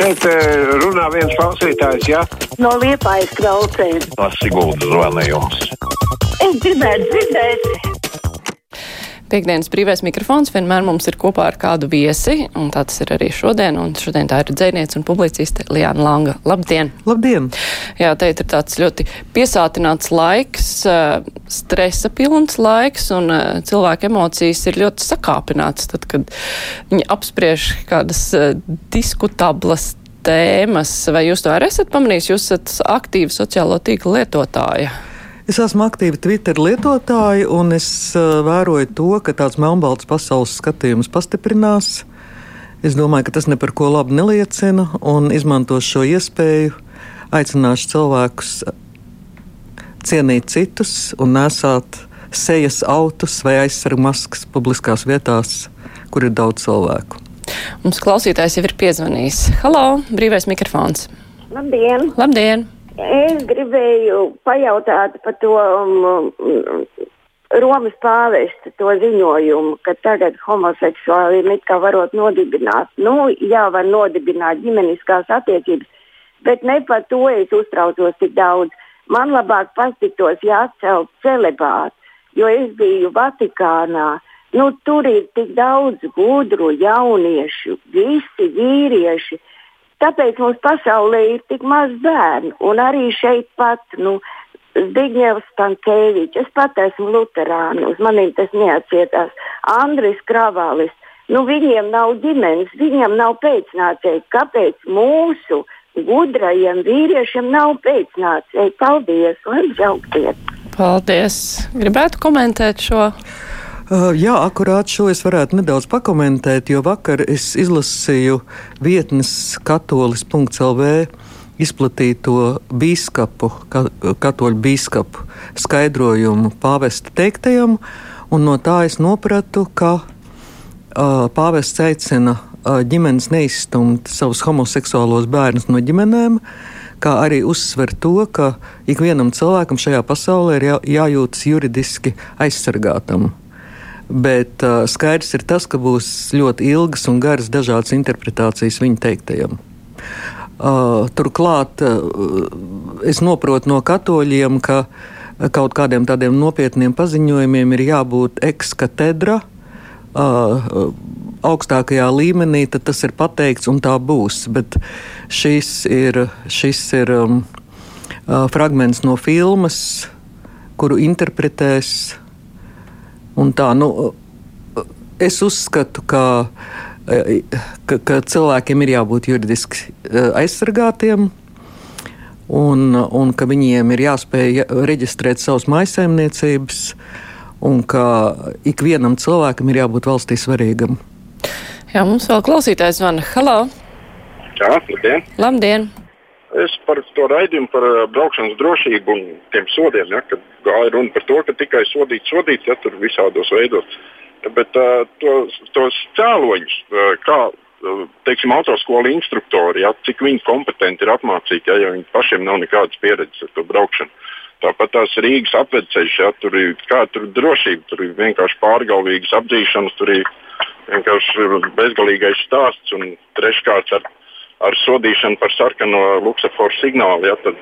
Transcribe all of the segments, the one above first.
šeit eh, runā viens klausītājs, jā? Ja? No liepājas klausēs. Tas Siguldas zvanījums. Es gribētu dzirdēt. Piektdienas brīvais mikrofons vienmēr mums ir kopā ar kādu viesi, un tā tas ir arī šodien. Un šodien tā ir dzēniece un publiciste Liāna Langa. Labdien! Labdien! Jā, te ir tāds ļoti piesātināts laiks, stresa pilns laiks, un cilvēku emocijas ir ļoti sakāpināts, tad, kad viņi apspriež kādas diskutablas tēmas. Vai jūs to arī esat pamanījis? Jūs esat aktīva sociālo tīklu lietotāja. Es esmu aktīva Twitter lietotāja, un es uh, vēroju to, ka tāds melnbalts pasaules skatījums pastiprinās. Es domāju, ka tas ne par ko labu neliecina, un izmantošu šo iespēju, aicināšu cilvēkus cienīt citus un nesāt sejas autus vai aizsargu maskas publiskās vietās, kur ir daudz cilvēku. Mums klausītājs jau ir piezvanījis. Halo, brīvais mikrofons! Labdien! Labdien! Es gribēju pajautāt par to um, Romas pāvesta to ziņojumu, ka tagad homoseksuāli it kā varot nodibināt. Nu, jā, var nodibināt ģimeniskās attiecības, bet ne par to es uztraucos tik daudz. Man labāk patiktos, ja atcelt celibātu, jo es biju Vatikānā. Nu, tur ir tik daudz gudru jauniešu, visi vīrieši Tāpēc mums pasaulē ir tik maz bērnu. Un arī šeit pat, nu, Zbigņevs Stankēvičs, es pat esmu luterāni, uz maniem tas neatsietās. Andris Kravālis, nu viņiem nav ģimenes, viņiem nav pēcnācēji. Kāpēc mūsu gudrajiem vīriešiem nav pēcnācēji? Paldies, lai džaugties! Paldies! Gribētu komentēt šo. Uh, jā, akurāt šo es varētu nedaudz pakomentēt, jo vakar es izlasīju vietnes katolis.lv izplatīto biskupu, katoļu biskupu skaidrojumu pāvesta teiktajam, un no tā es nopratu, ka uh, pāvests aicina uh, ģimenes neizstumt savus homoseksuālos bērnus no ģimenēm, kā arī uzsver to, ka ikvienam cilvēkam šajā pasaulē ir jā, jājūtas juridiski aizsargātam. Bet uh, skaidrs ir tas, ka būs ļoti ilgas un garas dažādas interpretācijas viņa teiktajam. Uh, turklāt uh, es saprotu no katoļiem, ka kaut kādiem tādiem nopietniem paziņojumiem ir jābūt ekskatedra uh, augstākajā līmenī, tad tas ir pateikts un tā būs. Bet šis ir, šis ir um, uh, fragments no filmas, kuru interpretēs Un tā, nu, es uzskatu, ka, ka, ka cilvēkiem ir jābūt juridiski eh, aizsargātiem. Un, un ka viņiem ir jāspēj reģistrēt savas maisaimniecības, un ka ikvienam cilvēkam ir jābūt valstī svarīgam. Jā, mums vēl klausītājs zvana. Halo! Jā, labdien! Labdien! To raidījumu, par uh, braukšanas drošību un tiem sodiem, ja, kad gāja runa par to, ka tikai sodīt, sodīt, ja tur visādos veidos. Bet uh, tos, tos cēloņus, uh, kā teiksim, autoskolu instruktori, ja, cik viņi kompetenti ir apmācīti, ja, ja viņi pašiem nav nekādas pieredzes ar to braukšanu. Tāpat tās Rīgas apveceļš, ja tur ir kā tur drošība, tur ir vienkārši pārgalvīgas apdzīšanas, tur ir vienkārši bezgalīgais stāsts un treškārt ar ar sodīšanu par sarkano luksusforu signālu. Ja, tad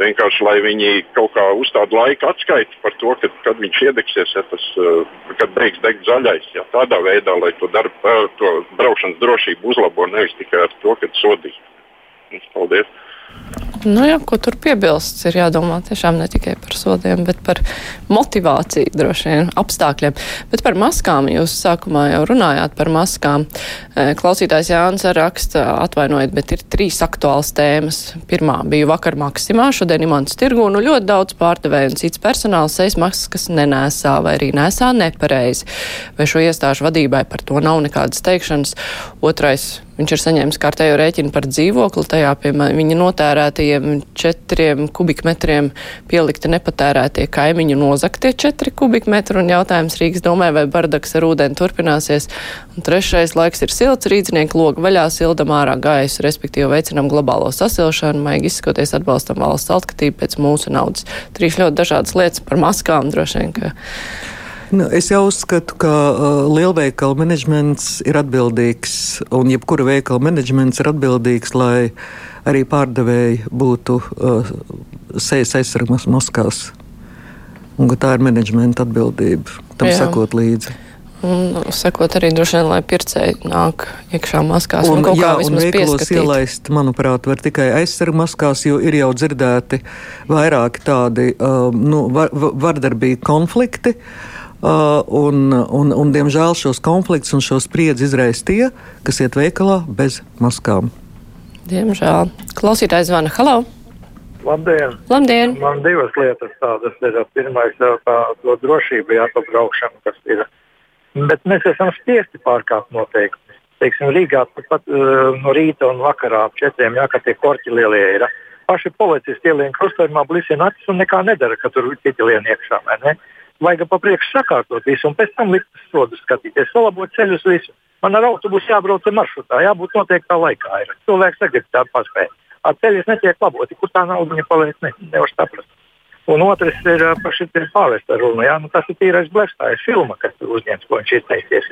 vienkārši lai viņi kaut kā uzstāda laika atskaiti par to, kad, kad viņš iedegsies, ja tas, eh, kad beigs degt zaļais. Ja, tādā veidā, lai to, darbu, eh, to braukšanas drošību uzlabo, nevis tikai ar to, kad sodīs. Paldies! Nu jā, ko tur piebilst, ir jādomā tiešām ne tikai par sodiem, bet par motivāciju droši vien apstākļiem. Bet par maskām jūs sākumā jau runājāt par maskām. Eh, klausītājs Jānis raksta, atvainojiet, bet ir trīs aktuāls tēmas. Pirmā bija vakar maksimā, šodien imants tirgu, nu ļoti daudz pārdevēju un cits personāls sejas maskas nenēsā vai arī nesā nepareizi. Vai šo iestāžu vadībai par to nav nekādas teikšanas? Otrais Viņš ir saņēmis kārtējo rēķinu par dzīvokli, tajā piemēram viņa notērētajiem četriem kubikmetriem pielikti nepatērētie kaimiņu nozaktie četri kubikmetri, un jautājums Rīgas domē, vai bardaks ar ūdeni turpināsies. Un trešais laiks ir silts, rīdznieku loga vaļā, sildam ārā gaisu, respektīvi veicinam globālo sasilšanu, maigi izskoties atbalstam valsts altkatību pēc mūsu naudas. Trīs ļoti dažādas lietas par maskām droši vien. Ka... Nu, es jau uzskatu, ka uh, lielveikala menedžments ir atbildīgs, un jebkura veikala menedžments ir atbildīgs, lai arī pārdevēji būtu uh, sejas aizsargmas maskās. Un ka tā ir menedžmenta atbildība tam Jā. sakot līdzi. Un sekot arī droši vien, lai pircēji nāk iekšā maskās. Un, un, jā, un veikalos ielaist, manuprāt, var tikai aizsargu maskās, jo ir jau dzirdēti vairāki tādi um, nu, var, vardarbīgi konflikti. Uh, un, un, un, diemžēl šos konfliktus un šo spriedzi izraisa tie, kas iet veikalā bez maskām. Diemžēl. Klausītājs zvana Halo! Labdien! Labdien! Man divas lietas tādas ir. Pirmais, tā, to drošību jāpabraukšana, kas ir bet mēs esam spiesti pārkāpt noteikumus. Teiksim, Rīgā pat uh, no rīta un vakarā ap četriem jākat tie korķi lielie ir. Paši policisti ielien krustojumā, blisina acis un nekā nedara, ka tur citi lien iekšā. Vajag pa priekšu sakārtot visu un pēc tam likt sodu skatīties, salabot ceļus visu. Man ar autobusu jābrauc maršrutā, jābūt noteiktā laikā. Ir. Cilvēks negrib tādu paspēju. Ar ceļus netiek laboti, kur tā nauda viņa paliek, ne, nevar saprast. Un otrs ir par šiem pāvesta runu. Jā? Nu, tas ir tīrais blēstājs filma, kas tur uzņemts, ko viņš izteicies.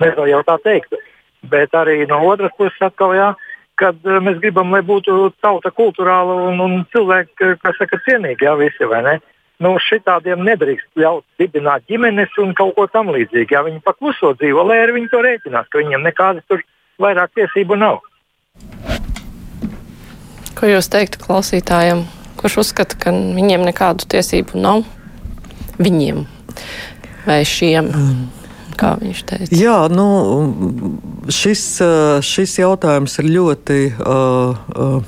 Mēs jau tā teiktu. Bet arī no otras puses atkal, jā, kad mēs gribam, lai būtu tauta kultūrāla un, un cilvēki, kas saka, cienīgi, jā, visi, vai ne? Nu, šitādiem nedrīkst ļaut dibināt ģimenes un kaut ko tam līdzīgu. Ja viņi pakluso dzīvo, lai arī viņi to rēķinās, ka viņiem nekādas tur vairāk tiesību nav. Ko jūs teiktu klausītājiem, kurš uzskata, ka viņiem nekādu tiesību nav. Viņiem vai šiem. Kā viņš teica? Jā, nu, šis, šis jautājums ir ļoti uh, uh,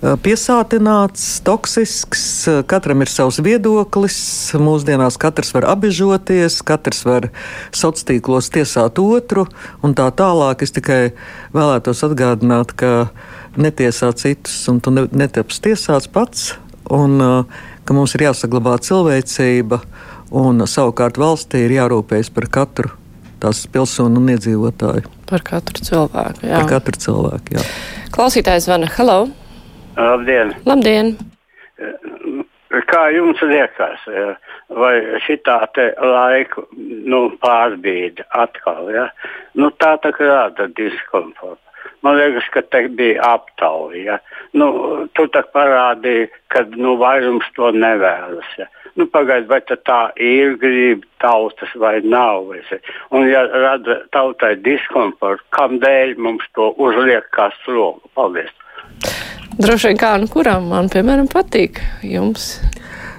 piesātināts, toksisks. Katram ir savs viedoklis. Mūsdienās katrs var apbežoties, katrs var sociālos tīklos tiesāt otru un tā tālāk. Es tikai vēlētos atgādināt, ka netiesā citus, un tu netaps tiesāts pats, un uh, ka mums ir jāsaglabā cilvēcība, un savukārt valstī ir jārūpējas par katru tās pilsonu un iedzīvotāju. Par katru cilvēku. Jā. Par katru cilvēku. Jā. Klausītājs zvana. Hello! Labdien! Labdien. Kā jums liekas, vai šitā laika nu, pārbīde atkal? Ja? Nu, tā tā rada diskomfortu. Man liekas, ka te bija aptauja. Ja? Nu, tu tā parādīji, ka nu, vairums to nevēlas. Ja? Nu, Pagaidiet, vai tā ir grība tautas vai nav. Vai un, ja rada tautai diskomfortu, kādēļ mums to uzliek kā slogu? Paldies! Droši vien kā nu kuram man, piemēram, patīk jums.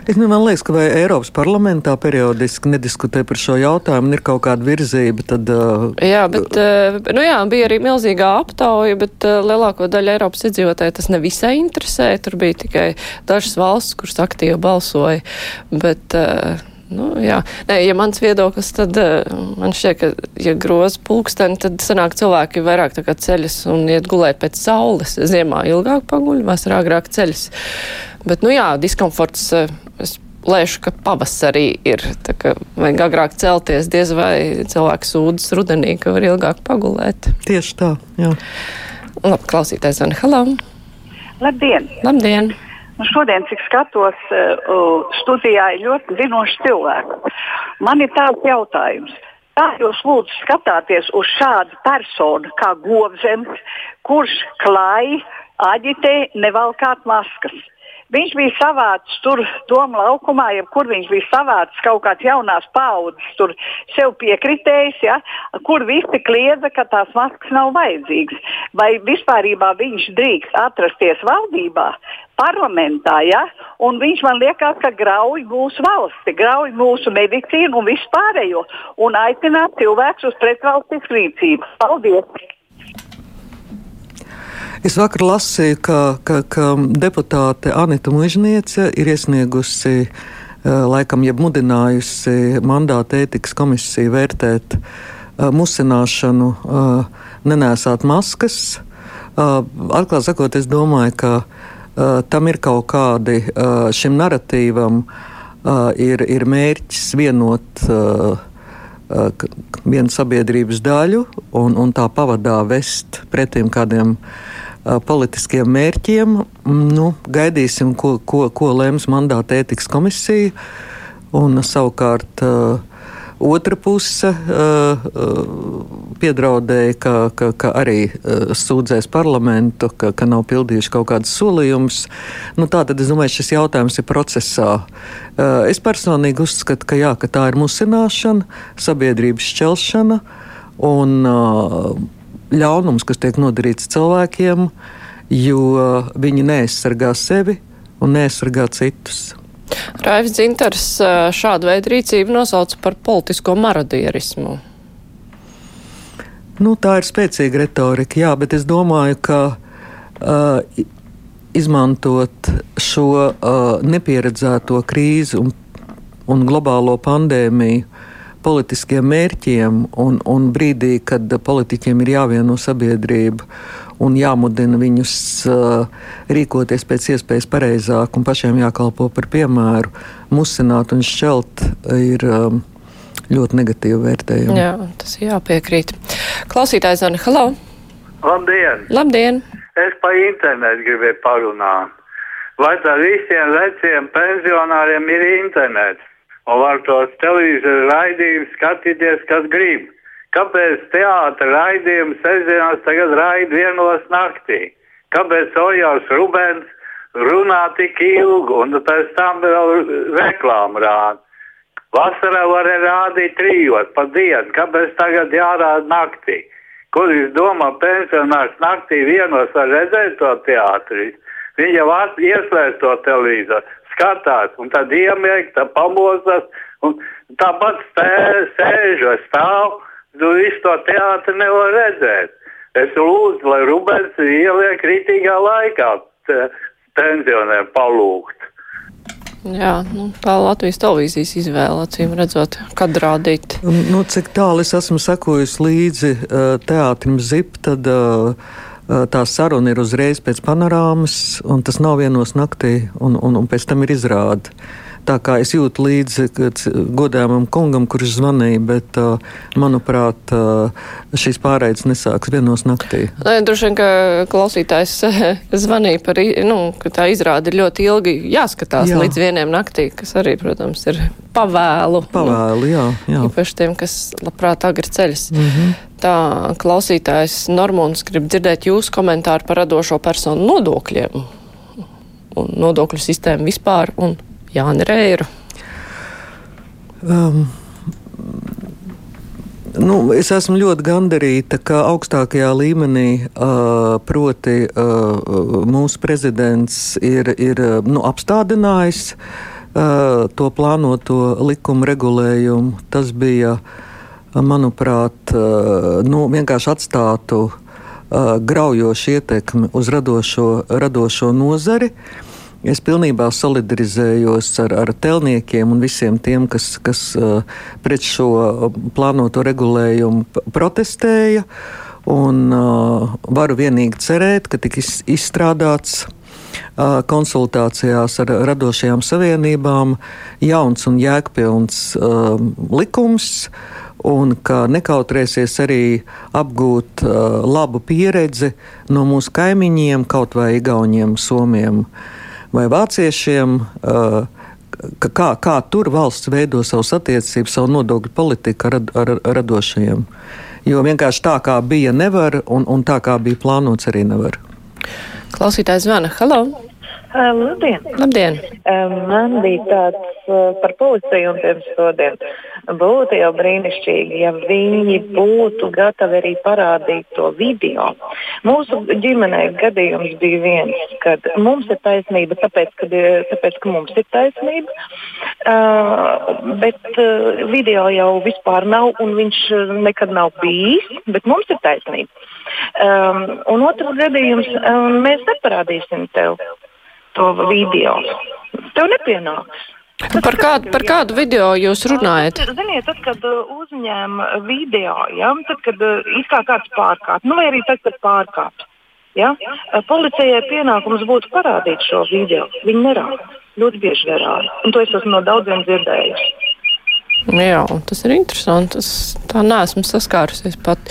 Es, nu, man liekas, ka vai Eiropas parlamentā periodiski nediskutē par šo jautājumu, ir kaut kāda virzība. Tad, uh, jā, bet uh, nu jā, bija arī milzīgā aptauja, bet uh, lielāko daļu Eiropas iedzīvotāju tas nevisai interesē. Tur bija tikai dažas valsts, kuras aktīvi balsoja. Bet, uh, Nu, jā, Nē, ja mans viedoklis, tad uh, man šķiet, ka, ja groza pulksteni, tad sanāk cilvēki vairāk tā kā ceļas un iet gulēt pēc saules. Ziemā ilgāk paguļ, vasarā agrāk ceļas. Bet, nu jā, diskomforts. Uh, es lēšu, ka pavasarī ir. Vajag agrāk celties, diez vai cilvēks sūdzas rudenī, ka var ilgāk pagulēt. Tieši tā, jā. Labi, klausītājs Zana, hello! Labdien! Labdien! Nu, šodien, cik skatos, uh, studijā ir ļoti zinoši cilvēki. Man ir tāds jautājums. Kā jūs lūdzu skatāties uz šādu personu kā Govzems, kurš klāja, aģitē, nevalkāt maskas? Viņš bija savāds tur Doma laukumā, jebkur viņš bija savāds kaut kāds jaunās paudzes, tur sev piekritējis, ja, kur visi kliedza, ka tās maskas nav vajadzīgas. Vai vispārībā viņš drīkst atrasties valdībā, parlamentā, ja, un viņš man liekas, ka grauj mūsu valsti, grauj mūsu medicīnu un vispārējo, un aicināt cilvēkus uz pretvalstisku rīcību. Paldies! Es vakar lasīju, ka, ka, ka deputāte Anita Mužniece ir iesniegusi, eh, laikam, jeb mudinājusi mandāta ētikas komisiju vērtēt uh, musināšanu, uh, nenēsāt maskas. Uh, Atklāt sakot, es domāju, ka tam ir kaut kādi šim narratīvam ir, ir mērķis vienot vienu sabiedrības daļu un, un tā pavadā vest pretim kādiem uh, politiskiem mērķiem. Nu, gaidīsim, ko, ko, ko lems mandāta ētikas komisija. Un savukārt otra puse piedraudēja, ka, ka, ka arī sūdzēs parlamentu, ka, ka nav pildījuši kaut kādas solījumus. Nu, tā tad es domāju, šis jautājums ir procesā. Es personīgi uzskatu, ka, jā, ka tā ir musināšana, sabiedrības šķelšana un uh, ļaunums, kas tiek nodarīts cilvēkiem, jo viņi neaizsargā sevi un neaizsargā citus. Raivs Dzintars šādu veidu rīcību nosauca par politisko marodierismu. Nu, tā ir spēcīga retorika, jā, bet es domāju, ka uh, izmantot šo uh, nepieredzēto krīzi un, un globālo pandēmiju politiskiem mērķiem un, un brīdī, kad politiķiem ir jāvieno sabiedrība un jāmudina viņus uh, rīkoties pēc iespējas pareizāk un pašiem jākalpo par piemēru, musināt un šķelt ir um, ļoti negatīvi vērtējumi. Jā, tas ir jāpiekrīt. Klausītājs Zana, halo! Labdien! Labdien! Es pa internetu gribēju parunāt. Vai tā visiem veciem pensionāriem ir internets? Un var tos televīzijas raidījumus skatīties, kas grib. Kāpēc teātris raidījums sestdienās tagad raida vienos naktī? Kāpēc Ojārs Rubens runā tik ilgi un pēc tam vēl reklāmu rāda? Vasarā varēja rādīt trijos pa dienu, kāpēc tagad jārāda naktī? Kur jūs domā, pensionārs naktī vienos var redzēt to teātri? Viņi jau ieslēdz to televīzoru, skatās, un tad iemieg, tad pamostas, un tāpat sēž vai stāv Nu, visu to teātri nevar redzēt. Es lūdzu, lai Rubens ieliek kritīgā laikā pensionēm palūgt. Jā, nu, tā Latvijas televīzijas izvēle, acīm redzot, kad rādīt. Nu, cik tālu es esmu sekojis līdzi uh, teātrim ZIP, tad uh, tā saruna ir uzreiz pēc panorāmas, un tas nav vienos naktī, un, un, un pēc tam ir izrāde. Tā kā es jūtu līdzi godājumam kungam, kurš zvanīja, bet, manuprāt, šīs pārējais nesāks vienos naktī. Nē, droši vien, ka klausītājs zvanīja par, nu, ka tā izrāda ir ļoti ilgi jāskatās jā. līdz vieniem naktī, kas arī, protams, ir pavēlu. Pavēlu, jā. jā. Īpaši tiem, kas labprāt agri ceļas. Mm -hmm. Tā klausītājs Normons grib dzirdēt jūsu komentāru par radošo personu nodokļiem un nodokļu sistēmu vispār un Jāni Reiru? Um. Nu, es esmu ļoti gandarīta, ka augstākajā līmenī, uh, proti, uh, mūsu prezidents ir, ir nu, apstādinājis uh, to plānoto likuma regulējumu. Tas bija, manuprāt, uh, nu, vienkārši atstātu uh, graujošu ietekmi uz radošo, radošo nozari. Uh, Es pilnībā solidarizējos ar, ar telniekiem un visiem tiem, kas, kas uh, pret šo plānoto regulējumu protestēja. Un, uh, varu vienīgi cerēt, ka tiks izstrādāts uh, konsultācijās ar radošajām savienībām jauns un jēgpilns uh, likums, un ka nekautrēsies arī apgūt uh, labu pieredzi no mūsu kaimiņiem, kaut vai Igauniem, Somiem. Vai vāciešiem. Uh, kā, kā tur valsts veido savas attiecības, savu nodokļu politiku ar, ar, ar radošajiem. Jo vienkārši tā, kā bija, nevar, un, un tā, kā bija plānots, arī nevar. Klausītājs zvana. Halo! Um, labdien! Labdien. Um, man bija tāds uh, par policiju un pirms stodiem. Būtu jau brīnišķīgi, ja viņi būtu gatavi arī parādīt to video. Mūsu ģimenē gadījums bija viens, kad mums ir taisnība, tāpēc, kad, tāpēc ka mums ir taisnība, uh, bet uh, video jau vispār nav un viņš nekad nav bijis, bet mums ir taisnība. Um, un otrs gadījums, um, mēs neparādīsim tev to video. Tev nepienāks. Tas par kādu, par kādu video jūs runājat? Ziniet, tad, kad uh, uzņēma video, ja, tad, kad uh, it kā kāds pārkāp, nu vai arī tad, kad pārkāp, ja, uh, policijai pienākums būtu parādīt šo video. Viņi nerāda, ļoti bieži nerāda. Un to es esmu no daudziem dzirdējis. Jā, tas ir interesanti. Es tā neesmu saskārusies pat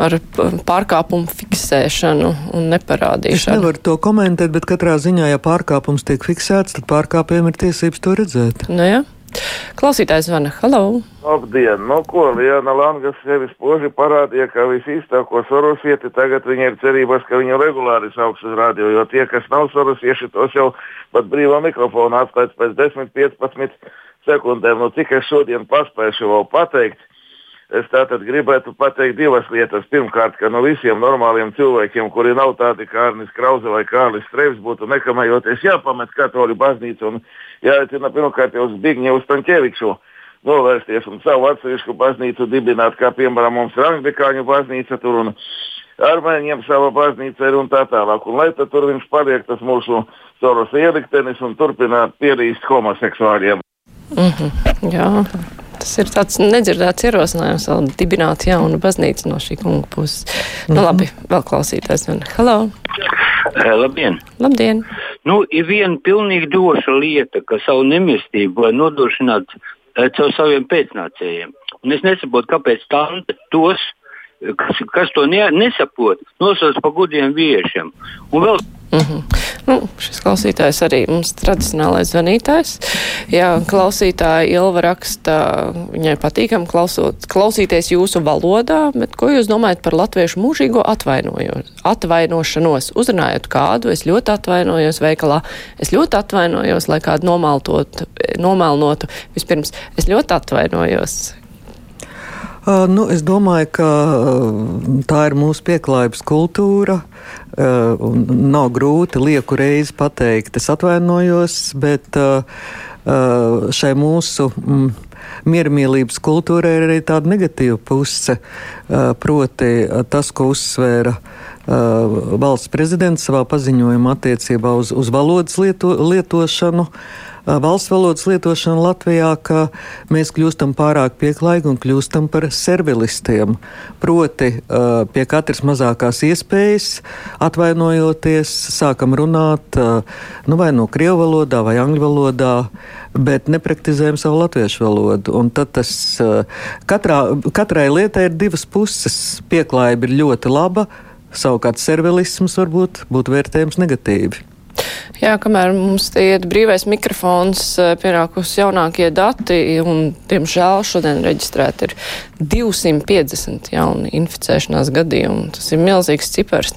ar pārkāpumu fiksēšanu un neparādīšanu. Es nevaru to komentēt, bet katrā ziņā, ja pārkāpums tiek fiksēts, tad pārkāpējiem ir tiesības to redzēt. Nu, ja? Klausītājs zvana. Halo! Labdien! Nu, ko Liana Langas sevi spoži parādīja, ka visīstāko sorosieti tagad viņa ir cerības, ka viņu regulāri sauks uz radio, jo tie, kas nav sorosieši, tos jau pat brīvā mikrofona atklāts pēc 10-15 sekundēm. Nu, cik es šodien paspēšu vēl pateikt? Es tātad gribētu pateikt divas lietas. Pirmkārt, ka no visiem normāliem cilvēkiem, kuri nav tādi kā Arnis Krause vai Kārlis Streips, būtu nekavējoties jāpamet katoļu baznīcu un jāaicina pirmkārt jau Zbigņevu Stanķeviču novērsties un savu atsevišķu baznīcu dibināt, kā piemēram mums ir Anglikāņu baznīca tur un armēņiem sava baznīca ir un tā tālāk. Un lai tad tur viņš paliek tas mūsu Soros ieliktenis un turpina pierīst homoseksuāļiem. Mm -hmm, jā. Tas ir tāds nedzirdēts ierosinājums, vēl dibināt jaunu baznīcu no šī kunga puses. Mm -hmm. Nu, mhm. labi, vēl klausītājs. Hello! Uh, labdien! Labdien! Nu, ir viena pilnīgi doša lieta, ka savu nemistību var nodrošināt uh, caur saviem pēcnācējiem. Un es nesaprotu, kāpēc tante tos, kas, kas to ne, nesaprot, nosauc par gudriem vīriešiem. Un vēl Mm -hmm. Nu, šis klausītājs arī mums tradicionālais zvanītājs. Jā, klausītāja Ilva raksta, viņai patīkam klausot, klausīties jūsu valodā, bet ko jūs domājat par latviešu mūžīgo atvainošanos? Uzrunājot kādu, es ļoti atvainojos veikalā, es ļoti atvainojos, lai kādu nomaltot, nomalnotu. Vispirms, es ļoti atvainojos. Uh, nu, es domāju, ka tā ir mūsu pieklājības kultūra. Uh, nav grūti lieku reizi pateikt, es atvainojos, bet uh, šai mūsu mm, miermīlības kultūrai ir arī tāda negatīva puse. Proti, tas, ko uzsvēra valsts prezidents savā paziņojumā attiecībā uz, uz valodas lieto, lietošanu valsts valodas lietošanu Latvijā, ka mēs kļūstam pārāk pieklājīgi un kļūstam par servilistiem. Proti, pie katras mazākās iespējas atvainojoties, sākam runāt nu, vai no krievu valodā vai angļu valodā, bet nepraktizējam savu latviešu valodu. Un tad tas katrā, katrai lietai ir divas puses. Pieklājība ir ļoti laba, savukārt servilisms varbūt būtu vērtējams negatīvi. Jā, kamēr mums iet brīvais mikrofons, eh, pienākus jaunākie dati, un, diemžēl, šodien reģistrēti ir 250 jauni inficēšanās gadījumi. Tas ir milzīgs cipars.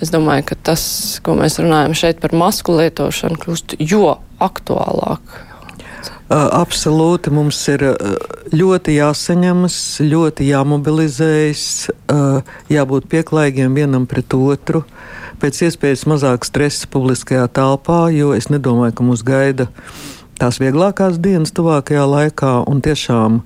Es domāju, ka tas, ko mēs runājam šeit par masku lietošanu, kļūst jo aktuālāk. Absolūti mums ir ļoti jāsaņemas, ļoti jāmobilizējas, jābūt pieklājīgiem vienam pret otru. Uh, pēc iespējas mazāk stresa publiskajā telpā, jo es nedomāju, ka mūs gaida tās vieglākās dienas tuvākajā laikā un tiešām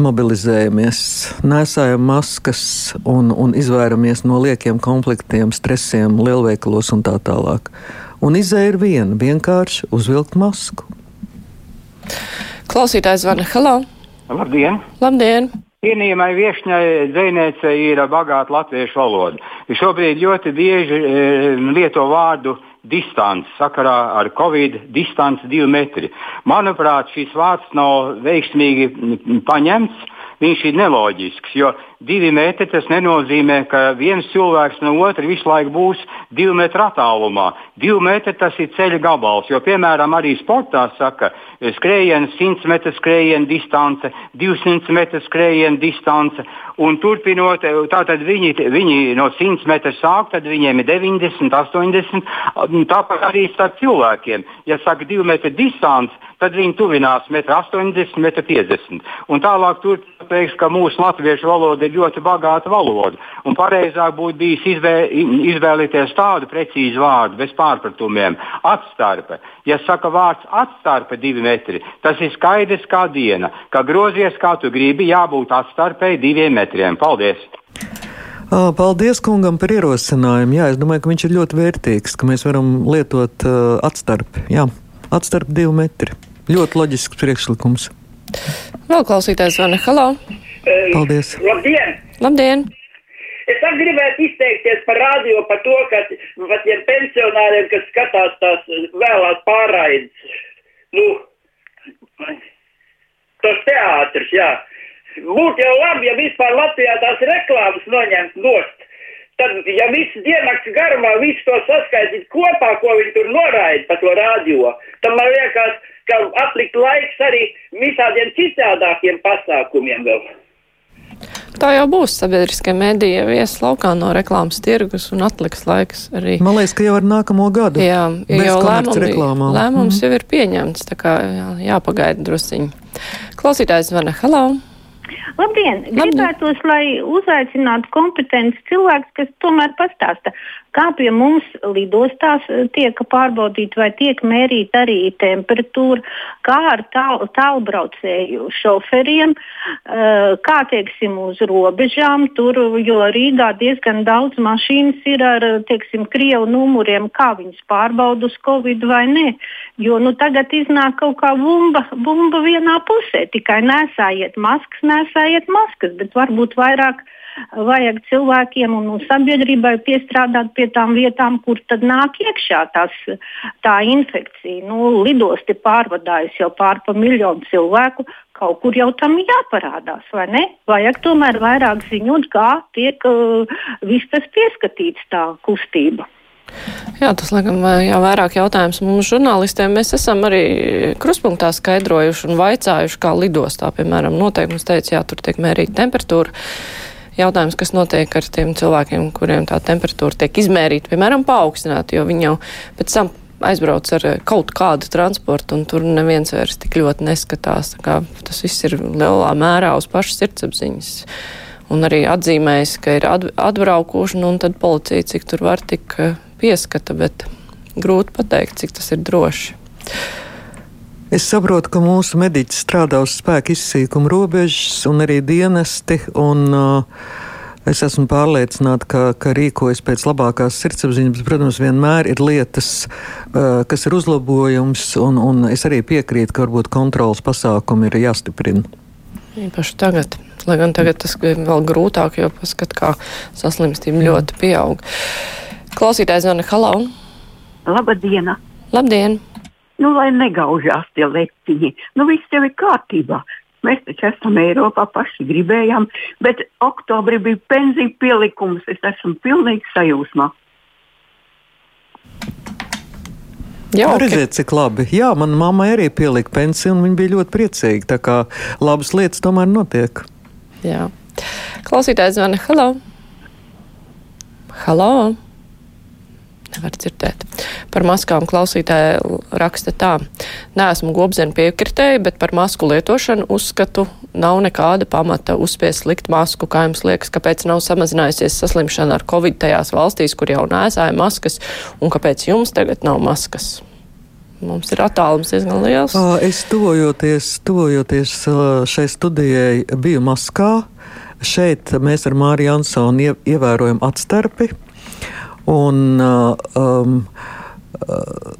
mobilizējamies, nesājam maskas un, un izvairamies no liekiem konfliktiem, stresiem, lielveikalos un tā tālāk. Un izēja ir viena - vienkārši uzvilkt masku. Klausītājs zvana Halo! Labdien! Labdien! Cienījamai viesņai dzinējai ir bagāta latviešu valoda. Šobrīd ļoti bieži e, lieto vārdu distance sakarā ar covid distanci divi metri. Manuprāt, šis vārds nav veiksmīgi paņemts. Viņš ir neloģisks, jo divi metri tas nenozīmē, ka viens cilvēks no otra visu laiku būs divu metru attālumā. Divi metri tas ir ceļa gabals, jo, piemēram, arī sportā saka, skrējiena 100 metru skrējiena distance, 200 metru skrējiena distance. Un turpinot, tātad viņi, viņi no 100 metru sāk, tad viņiem ir 90, 80. Tāpat arī starp cilvēkiem. Ja saka 2 metru distance, tad viņi tuvinās 1,80 m, 1,50 m. Un tālāk tur teiks, ka mūsu latviešu valoda ir ļoti bagāta valoda. Un pareizāk būtu bijis izvē, izvēlēties tādu precīzu vārdu bez pārpratumiem - atstarpe. Ja saka vārds atstarpe divi metri, tas ir skaidrs kā diena, ka grozies kā tu gribi, jābūt atstarpei diviem metriem. Paldies! Paldies kungam par ierosinājumu. Jā, es domāju, ka viņš ir ļoti vērtīgs, ka mēs varam lietot uh, atstarpi. Jā, atstarpi divi metri. Ļoti loģisks priekšlikums. Vēl klausītājs zvana. Halo! Paldies! Labdien! Labdien! Es arī gribētu izteikties par radio, par to, ka tiem pensionāriem, kas skatās tās vēlās pārraides, nu, tos teātrus, jā. Būtu jau labi, ja vispār Latvijā tās reklāmas noņemt nost. tad, ja viss diennakts garumā, viss to saskaitīt kopā, ko viņi tur noraida pa to radio, tad man liekas, ka atlikt laiks arī visādiem citādākiem pasākumiem vēl. Tā jau būs sabiedriskie mēdīja vies laukā no reklāmas tirgus un atliks laiks arī. Man liekas, ka jau ar nākamo gadu. Jā, jau lēmumi, lēmums mm. jau ir pieņemts, tā kā jā, jāpagaida drusciņi. Klausītājs zvana, hello! Labdien! Gribētos, lai uzaicinātu kompetenci cilvēks, kas tomēr pastāsta, kā pie mums lidostās tiek pārbaudīta vai tiek mērīta arī temperatūra, kā ar tāl, tālbraucēju šoferiem, uh, kā teiksim uz robežām, tur, jo Rīgā diezgan daudz mašīnas ir ar, teiksim, Krievu numuriem, kā viņas pārbauda uz Covid vai nē. Jo nu, tagad iznāk kaut kā bumba, bumba vienā pusē, tikai nesājiet maskas, nesājiet maskas, bet varbūt vairāk vajag cilvēkiem un sabiedrībai piestrādāt pie tām vietām, kur tad nāk iekšā tās, tā infekcija. Nu, lidosti pārvadājas jau pār pa miljonu cilvēku, kaut kur jau tam jāparādās, vai ne? Vajag tomēr vairāk ziņot, kā tiek uh, viss tas pieskatīts tā kustība. Jā, tas, laikam, jā, vairāk jautājums mums žurnālistiem. Mēs esam arī kruspunktā skaidrojuši un vaicājuši, kā lidostā, piemēram, noteikums teica, jā, tur tiek mērīta temperatūra. Jautājums, kas notiek ar tiem cilvēkiem, kuriem tā temperatūra tiek izmērīta, piemēram, paaugstināta, jo viņi jau pēc tam aizbrauc ar kaut kādu transportu, un tur neviens vairs tik ļoti neskatās. Tas viss ir lielā mērā uz pašas sirdsapziņas. Un arī atzīmējis, ka ir atbraukuši, un tad policija, cik tur var, tik pieskata, bet grūti pateikt, cik tas ir droši. Es saprotu, ka mūsu mediķi strādā uz spēku izsīkuma robežas un arī dienesti. Un, uh, Es esmu pārliecināta, ka, ka rīkojas pēc labākās sirdsapziņas. Protams, vienmēr ir lietas, uh, kas ir uzlabojums, un, un es arī piekrītu, ka varbūt kontrolas pasākumi ir jāstiprina. Īpaši tagad, lai gan tagad tas ir vēl grūtāk, jo paskat, kā saslimstība ļoti pieaug. Klausītājs zvana Halau. Labdien! Labdien! Nu, lai negaužās tie leciņi, nu viss jau ir kārtībā. Mēs taču esam Eiropā, paši gribējām, bet oktobrī bija pensiju pielikums. Es esmu pilnīgi sajūsmā. Jā, okay. redziet, cik labi. Jā, manā mamma arī pielika pensiju, un viņa bija ļoti priecīga. Tā kā labas lietas tomēr notiek. Jā. Klausītājs zvana Halo! Halo! Nevar dzirdēt. Par maskām klausītāja raksta tā. Nē, esmu gobzena piekritēji, bet par masku lietošanu uzskatu nav nekāda pamata uzspiest likt masku. Kā jums liekas, kāpēc nav samazinājusies saslimšana ar covid tajās valstīs, kur jau nēsāja maskas, un kāpēc jums tagad nav maskas? Mums ir attālums diezgan liels. Es tuvojoties, tuvojoties šai studijai biju maskā. Šeit mēs ar Māriju Ansonu ievērojam atstarpi. Un, uh, um, uh,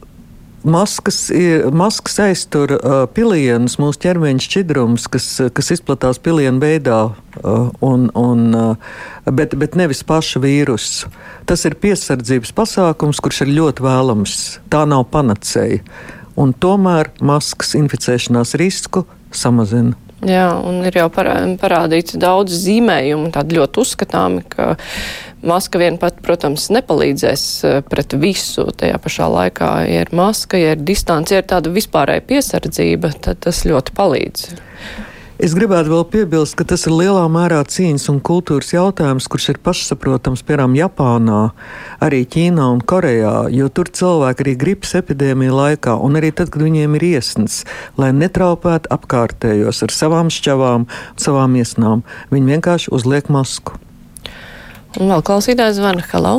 Maskas, ir, maskas aiztur uh, pilienus, mūsu ķermeņa šķidrums, kas, kas izplatās pilienu veidā, uh, un, un, uh, bet, bet nevis paša vīrusu. Tas ir piesardzības pasākums, kurš ir ļoti vēlams. Tā nav panacēja. Un tomēr maskas inficēšanās risku samazina. Jā, un ir jau parādīts daudz zīmējumu, tādi ļoti uzskatāmi, ka maska vien pat, protams, nepalīdzēs e, pret visu. Tajā pašā laikā, ja ir maska, ja ir distance, ja ir tāda vispārēja piesardzība, tad tas ļoti palīdz. Es gribētu vēl piebilst, ka tas ir lielā mērā cīņas un kultūras jautājums, kurš ir pašsaprotams, piemēram, Japānā, arī Ķīnā un Korejā, jo tur cilvēki arī gripas epidēmija laikā, un arī tad, kad viņiem ir iesnas, lai netraupētu apkārtējos ar savām šķavām, savām iesnām, viņi vienkārši uzliek masku. Un vēl klausītājs zvana Halo!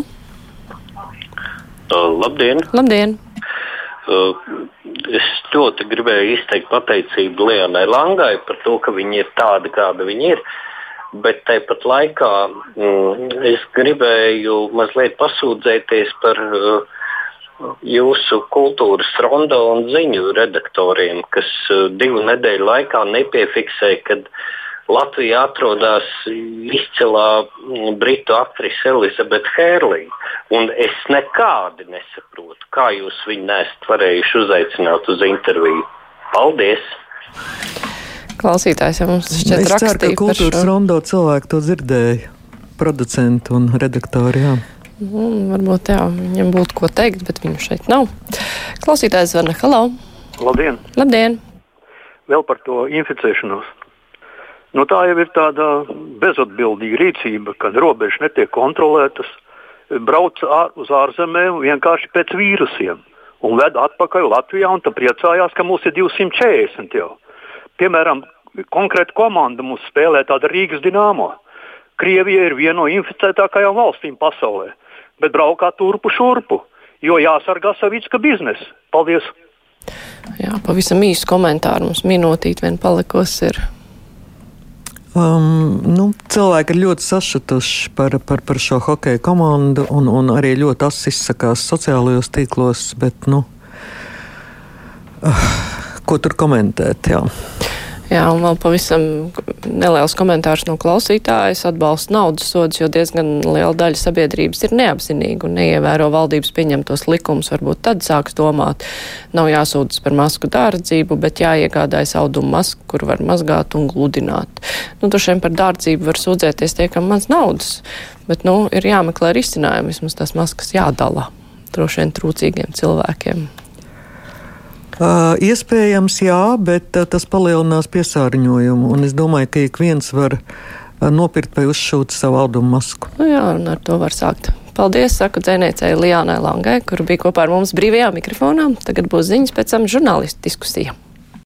Uh, labdien! Labdien! Uh, es ļoti gribēju izteikt pateicību Lienai Langai par to, ka viņa ir tāda, kāda viņa ir. Bet tāpat laikā mm, es gribēju mazliet pasūdzēties par uh, jūsu kultūras rondo un ziņu redaktoriem, kas uh, divu nedēļu laikā nepiefiksēja, kad Latvijā atrodas izcilā mm, britu aktrise Elizabete Hērlija. Un es nekādi nesaprotu, kā jūs viņu nesat varējuši uzaicināt uz interviju. Paldies! Klausītājs jau mums šķiet rakstīja. Es ceru, ka kultūras rondo cilvēki to dzirdēja. producentu un redaktoru. Jā. Nu, varbūt jā, viņam būtu ko teikt, bet viņu šeit nav. Klausītājs zvana. Halo! Labdien! Labdien! Vēl par to inficēšanos. Nu, tā jau ir tāda bezatbildīga rīcība, kad robežas netiek kontrolētas, brauc ār, uz ārzemēm vienkārši pēc vīrusiem un ved atpakaļ Latvijā. Tad priecājās, ka mums ir 240 jau. Piemēram, konkrēta komanda mums spēlē tāda Rīgas dīnāmo. Krievija ir viena no inficētākajām valstīm pasaulē, bet braukā turpu šurpu, jo jāsargā saviska biznesa. Paldies! Jā, pavisam īsu komentāru mums minūtīt vien palikusi ir. Um, nu, cilvēki ir ļoti sašutuši par, par, par šo hokeja komandu un, un arī ļoti asi izsakās sociālajos tīklos. Bet, nu, uh, ko tur komentēt? Jā. Jā, un vēl pavisam neliels komentārs no klausītājas atbalsta naudas sodus, jo diezgan liela daļa sabiedrības ir neapzinīga un neievēro valdības pieņemtos likumus. Varbūt tad sāks domāt, nav jāsūdzas par masku dārdzību, bet jāiegādājas audumu masku, kur var mazgāt un gludināt. Nu, Turšiem par dārdzību var sūdzēties tiekam maz naudas, bet, nu, ir jāmeklē risinājumi, vismaz tās maskas jādala droši vien trūcīgiem cilvēkiem. Uh, iespējams, jā, bet uh, tas palielinās piesārņojumu. Un es domāju, ka ik viens var uh, nopirkt vai uzšūt savu audumu masku. Nu jā, un ar to var sākt. Paldies, saku dzinējai Lijānai Langai, kur bija kopā ar mums brīvajā mikrofonā. Tagad būs ziņas, pēc tam žurnālistu diskusija.